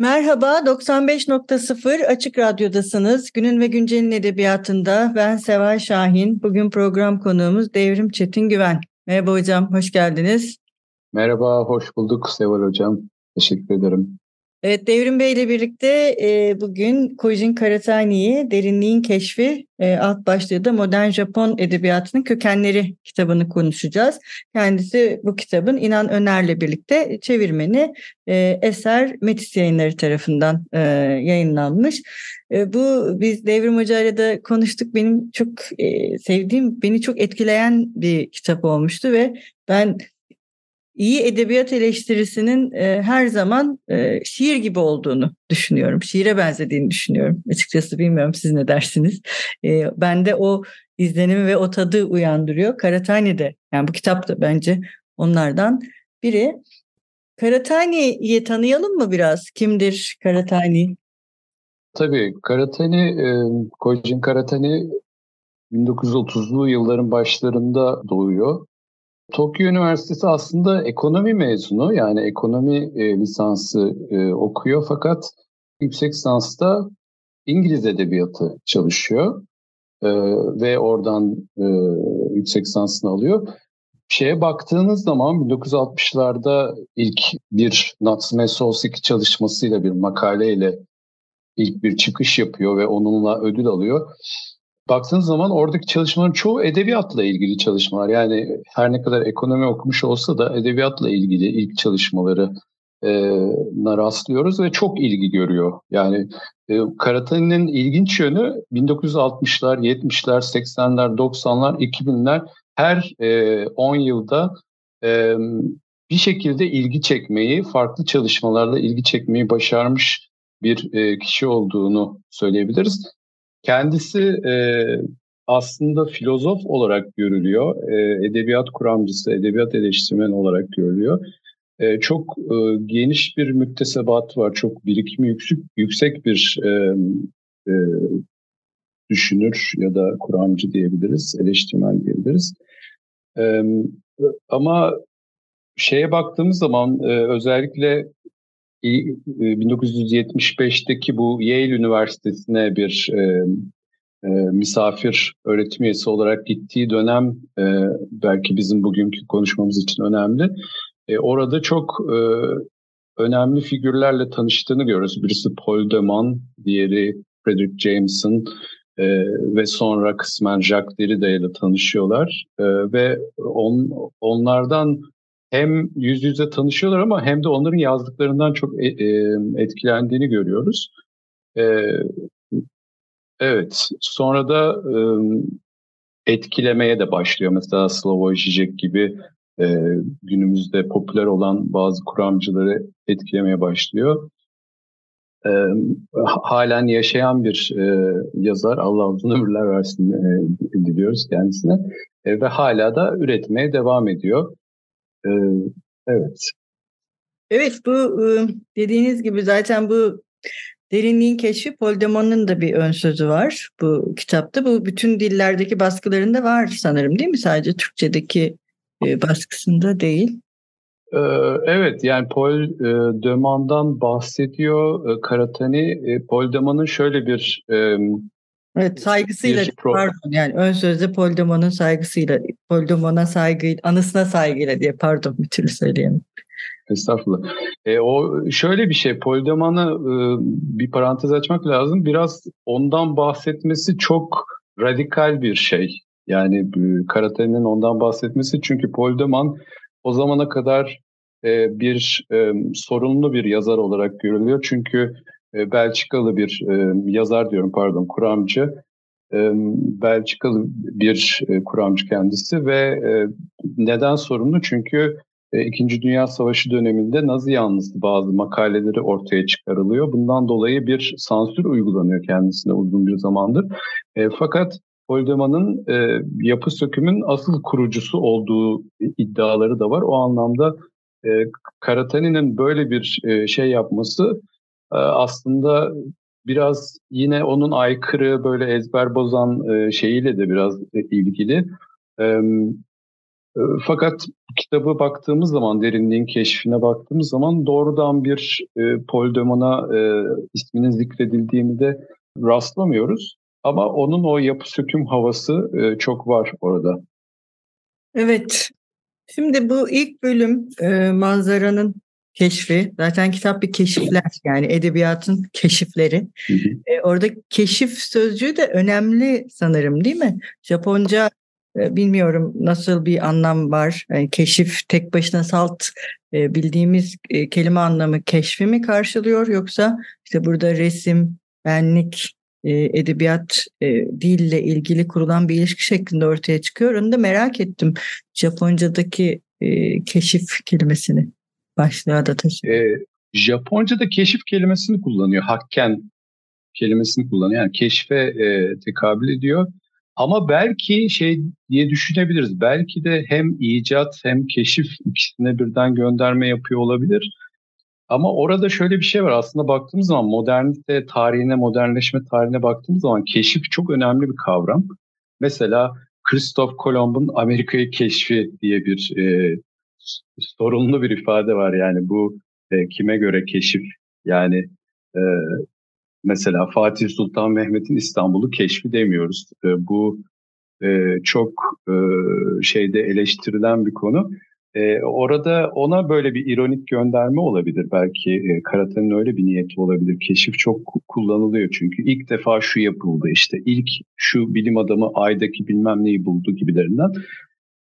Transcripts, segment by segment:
Merhaba, 95.0 Açık Radyo'dasınız. Günün ve Güncel'in edebiyatında ben Seval Şahin. Bugün program konuğumuz Devrim Çetin Güven. Merhaba hocam, hoş geldiniz. Merhaba, hoş bulduk Seval hocam. Teşekkür ederim. Evet Devrim Bey ile birlikte e, bugün Kojin Karatani'yi Derinliğin Keşfi e, alt başlığı da Modern Japon Edebiyatı'nın Kökenleri kitabını konuşacağız. Kendisi bu kitabın İnan Öner'le birlikte çevirmeni e, Eser Metis yayınları tarafından e, yayınlanmış. E, bu biz Devrim Hoca ile de konuştuk. Benim çok e, sevdiğim, beni çok etkileyen bir kitap olmuştu ve ben iyi edebiyat eleştirisinin e, her zaman e, şiir gibi olduğunu düşünüyorum. Şiire benzediğini düşünüyorum. Açıkçası bilmiyorum siz ne dersiniz. E, bende o izlenimi ve o tadı uyandırıyor. Karatani de yani bu kitap da bence onlardan biri. Karatani'yi tanıyalım mı biraz? Kimdir Karatani? Tabii Karatani, e, Kojin Karatani 1930'lu yılların başlarında doğuyor. Tokyo Üniversitesi aslında ekonomi mezunu yani ekonomi e, lisansı e, okuyor fakat yüksek lisansta İngiliz edebiyatı çalışıyor e, ve oradan e, yüksek lisansını alıyor. Şeye baktığınız zaman 1960'larda ilk bir Natsume Soseki çalışmasıyla bir makaleyle ilk bir çıkış yapıyor ve onunla ödül alıyor baktığınız zaman oradaki çalışmaların çoğu edebiyatla ilgili çalışmalar. Yani her ne kadar ekonomi okumuş olsa da edebiyatla ilgili ilk çalışmaları e, rastlıyoruz ve çok ilgi görüyor. Yani e, Karatani'nin ilginç yönü 1960'lar, 70'ler, 80'ler, 90'lar, 2000'ler her e, 10 yılda e, bir şekilde ilgi çekmeyi, farklı çalışmalarla ilgi çekmeyi başarmış bir e, kişi olduğunu söyleyebiliriz. Kendisi e, aslında filozof olarak görülüyor, e, edebiyat kuramcısı, edebiyat eleştirmeni olarak görülüyor. E, çok e, geniş bir müktesebat var, çok birikimi yüksek, yüksek bir e, e, düşünür ya da kuramcı diyebiliriz, eleştirmen diyebiliriz. E, ama şeye baktığımız zaman e, özellikle 1975'teki e, bu Yale Üniversitesi'ne bir e, e, misafir öğretim üyesi olarak gittiği dönem e, belki bizim bugünkü konuşmamız için önemli. E, orada çok e, önemli figürlerle tanıştığını görüyoruz. Birisi Paul Deman, diğeri Frederick Jameson e, ve sonra kısmen Jacques Derrida ile tanışıyorlar. E, ve on, onlardan hem yüz yüze tanışıyorlar ama hem de onların yazdıklarından çok e, e, etkilendiğini görüyoruz. E, evet, sonra da etkilemeye de başlıyor. Mesela Slavoj Žižek gibi günümüzde popüler olan bazı kuramcıları etkilemeye başlıyor. E, halen yaşayan bir e, yazar, Allah uzun ömürler versin e, diliyoruz kendisine. E, ve hala da üretmeye devam ediyor. Evet. Evet bu dediğiniz gibi zaten bu derinliğin keşfi Paul Demon'un da bir ön sözü var bu kitapta. Bu bütün dillerdeki baskılarında var sanırım değil mi? Sadece Türkçedeki baskısında değil. Evet yani Paul Demon'dan bahsediyor Karatani. Paul Demon'un şöyle bir Evet saygısıyla pardon yani ön sözde Poldemon'un saygısıyla Poldemon'a saygı anısına saygıyla diye pardon bir türlü söyleyeyim. Estağfurullah. E, o şöyle bir şey Poldemon'ı e, bir parantez açmak lazım. Biraz ondan bahsetmesi çok radikal bir şey. Yani e, Karate'nin ondan bahsetmesi çünkü Poldemon o zamana kadar e, bir e, sorunlu bir yazar olarak görülüyor. Çünkü e, Belçikalı bir e, yazar diyorum pardon kuramcı Belçikalı bir kuramcı kendisi ve neden sorumlu? Çünkü İkinci Dünya Savaşı döneminde Nazi yanlısı bazı makaleleri ortaya çıkarılıyor. Bundan dolayı bir sansür uygulanıyor kendisine uzun bir zamandır. Fakat Holdeman'ın yapı sökümün asıl kurucusu olduğu iddiaları da var. O anlamda Karatani'nin böyle bir şey yapması aslında biraz yine onun aykırı böyle ezber bozan e, şeyiyle de biraz ilgili. E, fakat kitabı baktığımız zaman, derinliğin keşfine baktığımız zaman doğrudan bir e, Paul Demon'a e, isminin zikredildiğini de rastlamıyoruz. Ama onun o yapı söküm havası e, çok var orada. Evet. Şimdi bu ilk bölüm e, manzaranın keşfi. Zaten kitap bir keşifler yani edebiyatın keşifleri. E, orada keşif sözcüğü de önemli sanırım değil mi? Japonca e, bilmiyorum nasıl bir anlam var. Yani keşif tek başına salt e, bildiğimiz e, kelime anlamı keşfi mi karşılıyor yoksa işte burada resim, benlik, e, edebiyat e, dille ilgili kurulan bir ilişki şeklinde ortaya çıkıyor. Onu da merak ettim Japonca'daki e, keşif kelimesini başlığa da taşıyor. E, Japonca'da keşif kelimesini kullanıyor. Hakken kelimesini kullanıyor. Yani keşfe e, tekabül ediyor. Ama belki şey diye düşünebiliriz. Belki de hem icat hem keşif ikisine birden gönderme yapıyor olabilir. Ama orada şöyle bir şey var. Aslında baktığımız zaman modernite tarihine, modernleşme tarihine baktığımız zaman keşif çok önemli bir kavram. Mesela Christoph Kolomb'un Amerika'yı keşfi diye bir e, sorunlu bir ifade var yani bu e, kime göre keşif yani e, mesela Fatih Sultan Mehmet'in İstanbul'u keşfi demiyoruz. E, bu e, çok e, şeyde eleştirilen bir konu. E, orada ona böyle bir ironik gönderme olabilir. Belki e, Karatan'ın öyle bir niyeti olabilir. Keşif çok kullanılıyor çünkü ilk defa şu yapıldı işte ilk şu bilim adamı aydaki bilmem neyi buldu gibilerinden.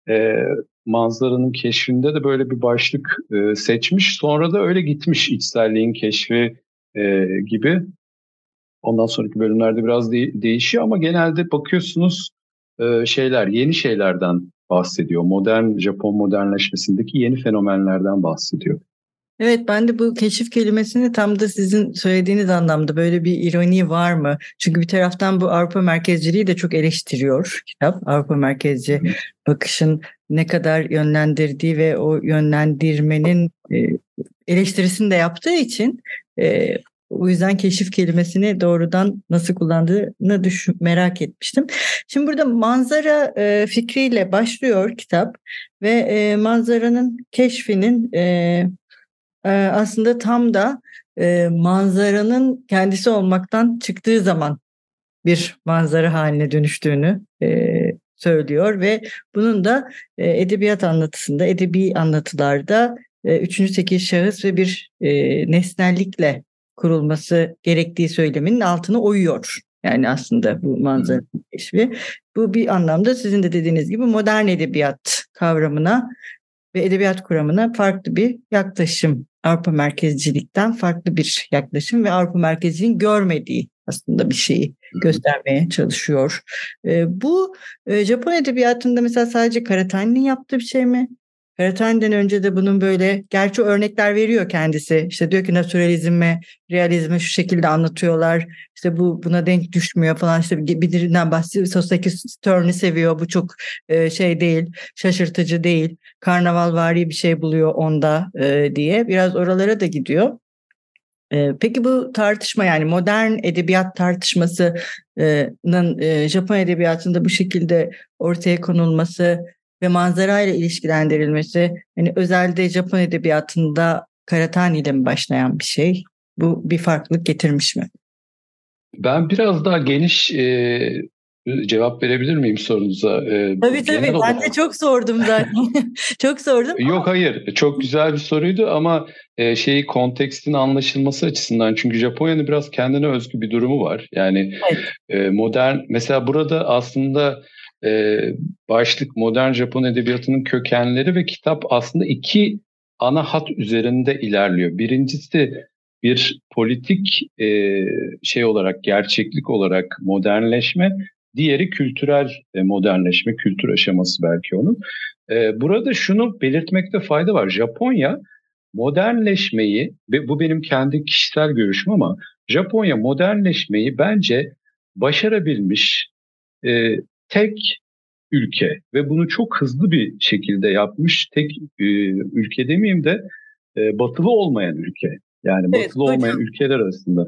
E, manzaranın keşfinde de böyle bir başlık e, seçmiş. Sonra da öyle gitmiş içselliğin keşfi e, gibi. Ondan sonraki bölümlerde biraz de- değişiyor ama genelde bakıyorsunuz e, şeyler, yeni şeylerden bahsediyor. Modern Japon modernleşmesindeki yeni fenomenlerden bahsediyor. Evet ben de bu keşif kelimesini tam da sizin söylediğiniz anlamda böyle bir ironi var mı? Çünkü bir taraftan bu Avrupa merkezciliği de çok eleştiriyor kitap. Avrupa merkezci bakışın ne kadar yönlendirdiği ve o yönlendirmenin e, eleştirisini de yaptığı için e, o yüzden keşif kelimesini doğrudan nasıl kullandığını düşün, merak etmiştim. Şimdi burada manzara e, fikriyle başlıyor kitap ve e, manzaranın keşfinin e, e, aslında tam da e, manzaranın kendisi olmaktan çıktığı zaman bir manzara haline dönüştüğünü e, söylüyor ve bunun da e, edebiyat anlatısında, edebi anlatılarda e, üçüncü tekil şahıs ve bir e, nesnellikle kurulması gerektiği söyleminin altını oyuyor. Yani aslında bu manzara keşfi. Bu bir anlamda sizin de dediğiniz gibi modern edebiyat kavramına ve edebiyat kuramına farklı bir yaklaşım. Avrupa merkezcilikten farklı bir yaklaşım ve Avrupa merkezciliğin görmediği aslında bir şeyi göstermeye çalışıyor. Bu Japon edebiyatında mesela sadece Karatani'nin yaptığı bir şey mi? Karatani'den önce de bunun böyle gerçi örnekler veriyor kendisi. İşte diyor ki naturalizme, realizme şu şekilde anlatıyorlar. İşte bu buna denk düşmüyor falan. İşte birinden bahsediyor. Sosaki Stern'i seviyor. Bu çok e, şey değil, şaşırtıcı değil. Karnaval vari bir şey buluyor onda e, diye. Biraz oralara da gidiyor. Peki bu tartışma yani modern edebiyat tartışmasının Japon edebiyatında bu şekilde ortaya konulması ve manzarayla ilişkilendirilmesi hani özelde Japon edebiyatında Karatani ile mi başlayan bir şey? Bu bir farklılık getirmiş mi? Ben biraz daha geniş e, cevap verebilir miyim sorunuza? Ee, tabii tabii ben de çok sordum zaten. çok sordum. Yok hayır çok güzel bir soruydu ama e, şeyi kontekstin anlaşılması açısından çünkü Japonya'nın biraz kendine özgü bir durumu var. Yani evet. e, modern mesela burada aslında e, başlık modern Japon edebiyatının kökenleri ve kitap aslında iki ana hat üzerinde ilerliyor. Birincisi bir politik e, şey olarak gerçeklik olarak modernleşme Diğeri kültürel e, modernleşme, kültür aşaması belki onun. E, burada şunu belirtmekte fayda var. Japonya modernleşmeyi, bu benim kendi kişisel görüşüm ama Japonya modernleşmeyi bence başarabilmiş e, tek ülke ve bunu çok hızlı bir şekilde yapmış tek e, ülke demeyeyim de e, batılı olmayan ülke. Yani evet, batılı hocam. olmayan ülkeler arasında.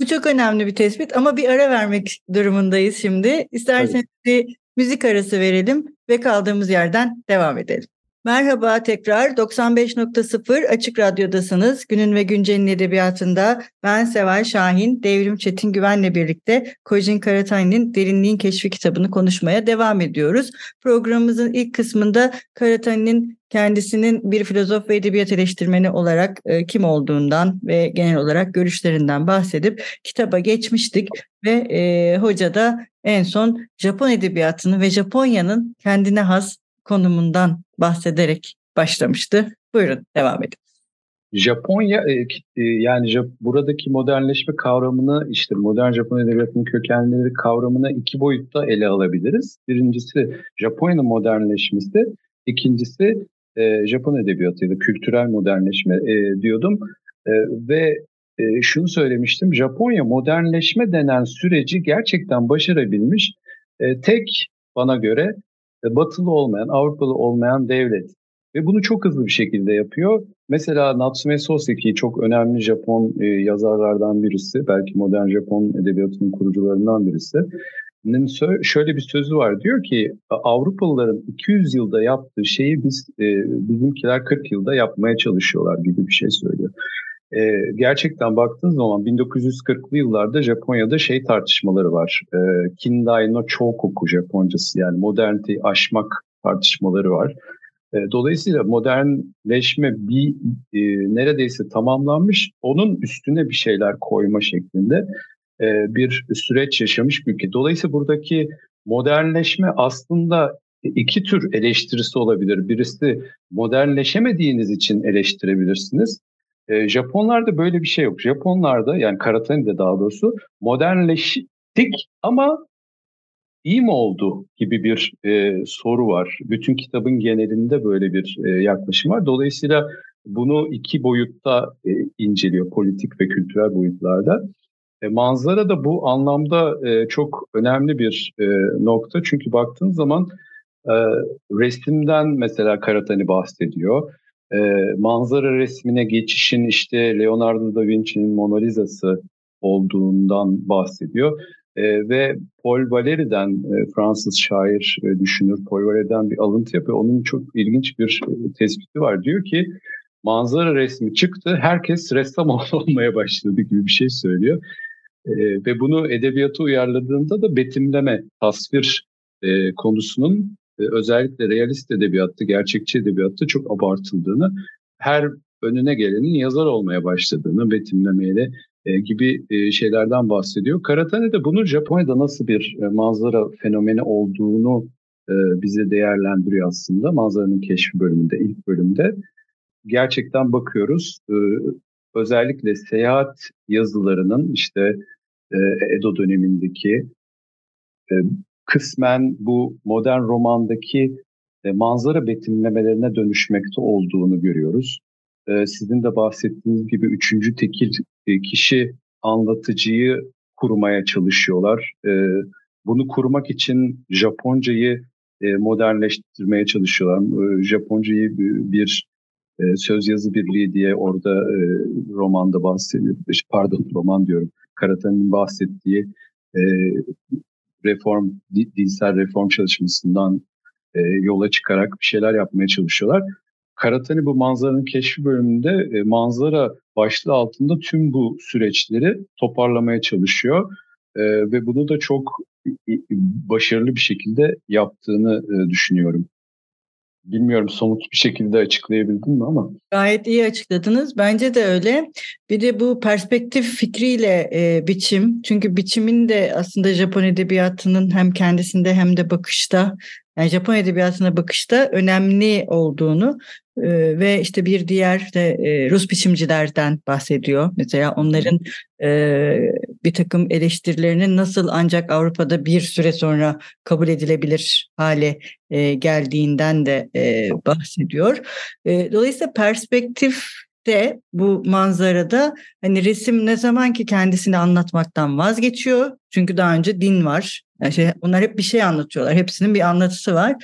Bu çok önemli bir tespit ama bir ara vermek durumundayız şimdi. İsterseniz Tabii. bir müzik arası verelim ve kaldığımız yerden devam edelim. Merhaba tekrar 95.0 Açık Radyo'dasınız. Günün ve Güncel'in edebiyatında ben Seval Şahin, Devrim Çetin Güven'le birlikte Kojin Karatani'nin Derinliğin Keşfi kitabını konuşmaya devam ediyoruz. Programımızın ilk kısmında Karatani'nin kendisinin bir filozof ve edebiyat eleştirmeni olarak e, kim olduğundan ve genel olarak görüşlerinden bahsedip kitaba geçmiştik ve e, hoca da en son Japon edebiyatını ve Japonya'nın kendine has konumundan bahsederek başlamıştı. Buyurun devam edin. Japonya e, e, yani buradaki modernleşme kavramını işte modern Japon edebiyatının kökenleri kavramını iki boyutta ele alabiliriz. Birincisi Japonya'nın modernleşmesi, ikincisi e, Japon edebiyatı ya da kültürel modernleşme diyordum. Ve şunu söylemiştim, Japonya modernleşme denen süreci gerçekten başarabilmiş tek bana göre batılı olmayan, Avrupalı olmayan devlet. Ve bunu çok hızlı bir şekilde yapıyor. Mesela Natsume Soseki çok önemli Japon e, yazarlardan birisi. Belki modern Japon edebiyatının kurucularından birisi. Şöyle bir sözü var. Diyor ki Avrupalıların 200 yılda yaptığı şeyi biz e, bizimkiler 40 yılda yapmaya çalışıyorlar gibi bir şey söylüyor. E, gerçekten baktığınız zaman 1940'lı yıllarda Japonya'da şey tartışmaları var. E, Kindai no Chokoku Japoncası yani moderniteyi aşmak tartışmaları var. E, dolayısıyla modernleşme bir e, neredeyse tamamlanmış, onun üstüne bir şeyler koyma şeklinde e, bir süreç yaşamış bir ülke. Dolayısıyla buradaki modernleşme aslında iki tür eleştirisi olabilir. Birisi modernleşemediğiniz için eleştirebilirsiniz. E, Japonlarda böyle bir şey yok. Japonlarda yani Karatani'de daha doğrusu modernleştik ama iyi mi oldu gibi bir e, soru var. Bütün kitabın genelinde böyle bir e, yaklaşım var. Dolayısıyla bunu iki boyutta e, inceliyor politik ve kültürel boyutlarda. E, manzara da bu anlamda e, çok önemli bir e, nokta. Çünkü baktığın zaman e, resimden mesela Karatani bahsediyor e, manzara resmine geçişin işte Leonardo da Vinci'nin Mona Lisa'sı olduğundan bahsediyor. E, ve Paul Valéry'den e, Fransız şair e, düşünür Paul Valéry'den bir alıntı yapıyor. Onun çok ilginç bir e, tespiti var. Diyor ki manzara resmi çıktı herkes ressam olmaya başladı gibi bir şey söylüyor. E, ve bunu edebiyata uyarladığında da betimleme, tasvir e, konusunun özellikle realist edebiyatta, gerçekçi edebiyatta çok abartıldığını, her önüne gelenin yazar olmaya başladığını betimlemeyle e, gibi e, şeylerden bahsediyor. Karatane de bunun Japonya'da nasıl bir e, manzara fenomeni olduğunu bize değerlendiriyor aslında. Manzaranın keşfi bölümünde, ilk bölümde. Gerçekten bakıyoruz. Özellikle seyahat yazılarının işte Edo dönemindeki kısmen bu modern romandaki e, manzara betimlemelerine dönüşmekte olduğunu görüyoruz. E, sizin de bahsettiğiniz gibi üçüncü tekil e, kişi anlatıcıyı kurmaya çalışıyorlar. Bunu kurmak için Japoncayı modernleştirmeye çalışıyorlar. Japoncayı bir söz yazı birliği diye orada e, romanda bahsediyor. Pardon roman diyorum. Karata'nın bahsettiği reform, dilsel reform çalışmasından e, yola çıkarak bir şeyler yapmaya çalışıyorlar. Karatani bu manzaranın keşfi bölümünde e, manzara başlığı altında tüm bu süreçleri toparlamaya çalışıyor. E, ve bunu da çok başarılı bir şekilde yaptığını e, düşünüyorum. Bilmiyorum somut bir şekilde açıklayabildim mi ama. Gayet iyi açıkladınız. Bence de öyle. Bir de bu perspektif fikriyle e, biçim. Çünkü biçimin de aslında Japon edebiyatının hem kendisinde hem de bakışta yani Japon edebiyatına bakışta önemli olduğunu e, ve işte bir diğer de e, Rus biçimcilerden bahsediyor. Mesela onların e, bir takım eleştirilerinin nasıl ancak Avrupa'da bir süre sonra kabul edilebilir hale e, geldiğinden de e, bahsediyor. E, dolayısıyla perspektif de bu manzarada hani resim ne zaman ki kendisini anlatmaktan vazgeçiyor. Çünkü daha önce din var. Yani şey, onlar hep bir şey anlatıyorlar. Hepsinin bir anlatısı var.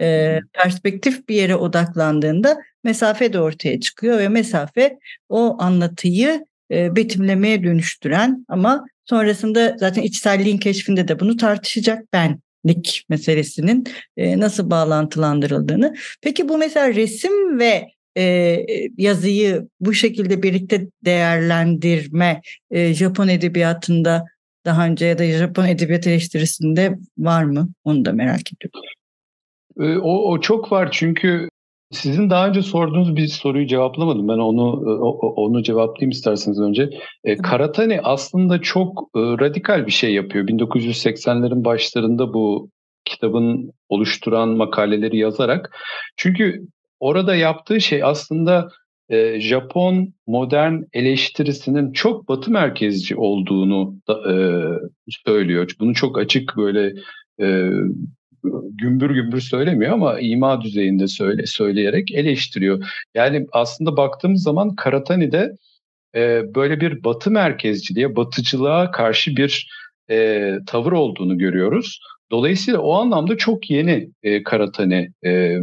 Ee, perspektif bir yere odaklandığında mesafe de ortaya çıkıyor ve mesafe o anlatıyı e, betimlemeye dönüştüren ama sonrasında zaten içselliğin keşfinde de bunu tartışacak benlik meselesinin e, nasıl bağlantılandırıldığını. Peki bu mesela resim ve e, yazıyı bu şekilde birlikte değerlendirme Japon edebiyatında daha önce ya da Japon edebiyat eleştirisinde var mı? Onu da merak ediyorum. O, o çok var çünkü sizin daha önce sorduğunuz bir soruyu cevaplamadım. Ben onu onu cevaplayayım isterseniz önce. E, Karatani aslında çok e, radikal bir şey yapıyor. 1980'lerin başlarında bu kitabın oluşturan makaleleri yazarak. Çünkü orada yaptığı şey aslında e, Japon modern eleştirisinin çok batı merkezci olduğunu da, e, söylüyor. Bunu çok açık böyle e, gümbür gümbür söylemiyor ama ima düzeyinde söyle söyleyerek eleştiriyor. Yani aslında baktığımız zaman Karatani'de e, böyle bir batı merkezciliğe, batıcılığa karşı bir e, tavır olduğunu görüyoruz. Dolayısıyla o anlamda çok yeni e, Karatani. E,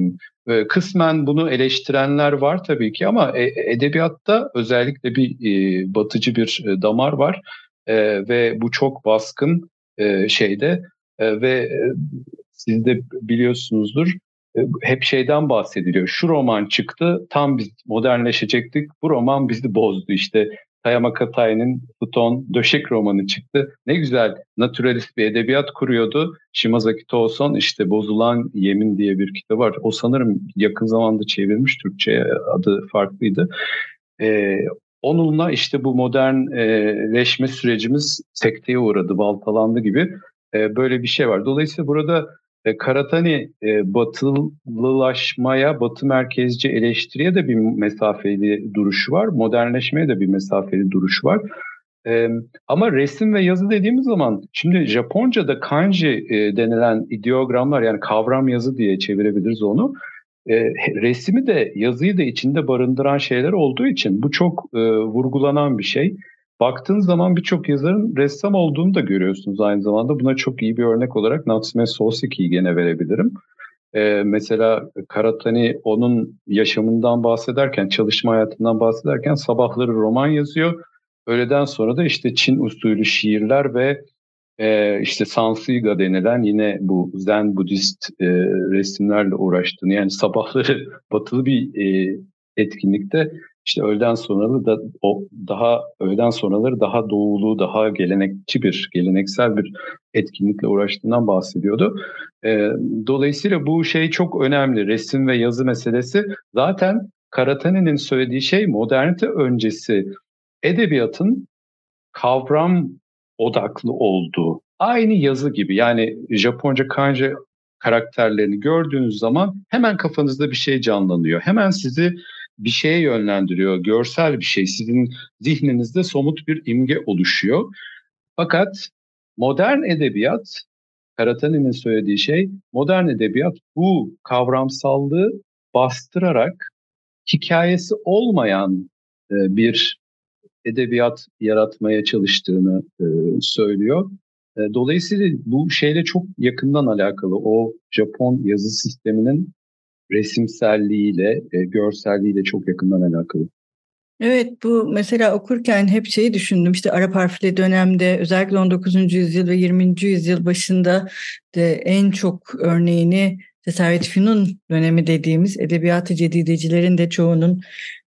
kısmen bunu eleştirenler var tabii ki ama e, edebiyatta özellikle bir e, batıcı bir e, damar var e, ve bu çok baskın e, şeyde e, ve e, siz de biliyorsunuzdur e, hep şeyden bahsediliyor. Şu roman çıktı tam biz modernleşecektik. Bu roman bizi bozdu işte. Tayamaka Tai'nin Futon Döşek romanı çıktı. Ne güzel naturalist bir edebiyat kuruyordu. Shimazaki Toson işte Bozulan Yemin diye bir kitap var. O sanırım yakın zamanda çevrilmiş Türkçe'ye adı farklıydı. Ee, onunla işte bu modernleşme sürecimiz sekteye uğradı, baltalandı gibi e, böyle bir şey var. Dolayısıyla burada e, Karatani e, batılılaşmaya, batı merkezci eleştiriye de bir mesafeli duruşu var. Modernleşmeye de bir mesafeli duruşu var. E, ama resim ve yazı dediğimiz zaman şimdi Japonca'da kanji e, denilen ideogramlar yani kavram yazı diye çevirebiliriz onu. E, resmi de yazıyı da içinde barındıran şeyler olduğu için bu çok vurgulanan bir şey. Baktığınız zaman birçok yazarın ressam olduğunu da görüyorsunuz aynı zamanda. Buna çok iyi bir örnek olarak Natsume Soseki'yi gene verebilirim. Ee, mesela Karatani onun yaşamından bahsederken, çalışma hayatından bahsederken sabahları roman yazıyor. Öğleden sonra da işte Çin usulü şiirler ve e, işte Sansiga denilen yine bu Zen Budist e, resimlerle uğraştığını yani sabahları batılı bir e, etkinlikte işte öğleden sonralı da o daha öğleden sonraları daha doğulu, daha gelenekçi bir, geleneksel bir etkinlikle uğraştığından bahsediyordu. E, dolayısıyla bu şey çok önemli. Resim ve yazı meselesi. Zaten Karatani'nin söylediği şey modernite öncesi edebiyatın kavram odaklı olduğu. Aynı yazı gibi yani Japonca kanji karakterlerini gördüğünüz zaman hemen kafanızda bir şey canlanıyor. Hemen sizi bir şeye yönlendiriyor. Görsel bir şey. Sizin zihninizde somut bir imge oluşuyor. Fakat modern edebiyat, Karatani'nin söylediği şey, modern edebiyat bu kavramsallığı bastırarak hikayesi olmayan e, bir edebiyat yaratmaya çalıştığını e, söylüyor. E, dolayısıyla bu şeyle çok yakından alakalı. O Japon yazı sisteminin resimselliğiyle, e, görselliğiyle çok yakından alakalı. Evet bu mesela okurken hep şeyi düşündüm işte Arap harfli dönemde özellikle 19. yüzyıl ve 20. yüzyıl başında de en çok örneğini Servet Fünun dönemi dediğimiz edebiyatı cedidecilerin de çoğunun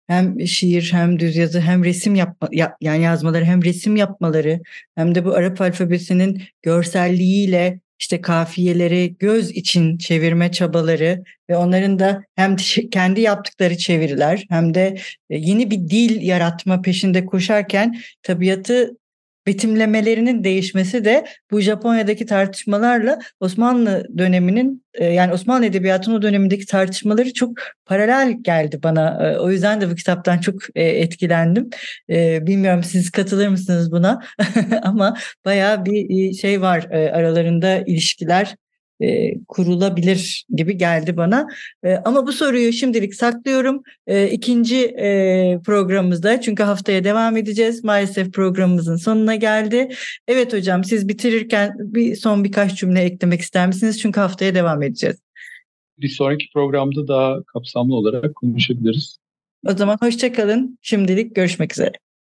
hem şiir hem düz yazı hem resim yapma yani yazmaları hem resim yapmaları hem de bu Arap alfabesinin görselliğiyle işte kafiyeleri göz için çevirme çabaları ve onların da hem kendi yaptıkları çeviriler hem de e, yeni bir dil yaratma peşinde koşarken tabiatı betimlemelerinin değişmesi de bu Japonya'daki tartışmalarla Osmanlı döneminin e, yani Osmanlı Edebiyatı'nın o dönemindeki tartışmaları çok paralel geldi bana. E, o yüzden de bu kitaptan çok e, etkilendim. Bilmiyorum siz katılır mısınız buna ama bayağı bir şey var aralarında ilişkiler e, kurulabilir gibi geldi bana. E, ama bu soruyu şimdilik saklıyorum. E, ikinci e, programımızda çünkü haftaya devam edeceğiz. Maalesef programımızın sonuna geldi. Evet hocam siz bitirirken bir son birkaç cümle eklemek ister misiniz? Çünkü haftaya devam edeceğiz. Bir sonraki programda daha kapsamlı olarak konuşabiliriz. O zaman hoşçakalın. Şimdilik görüşmek üzere.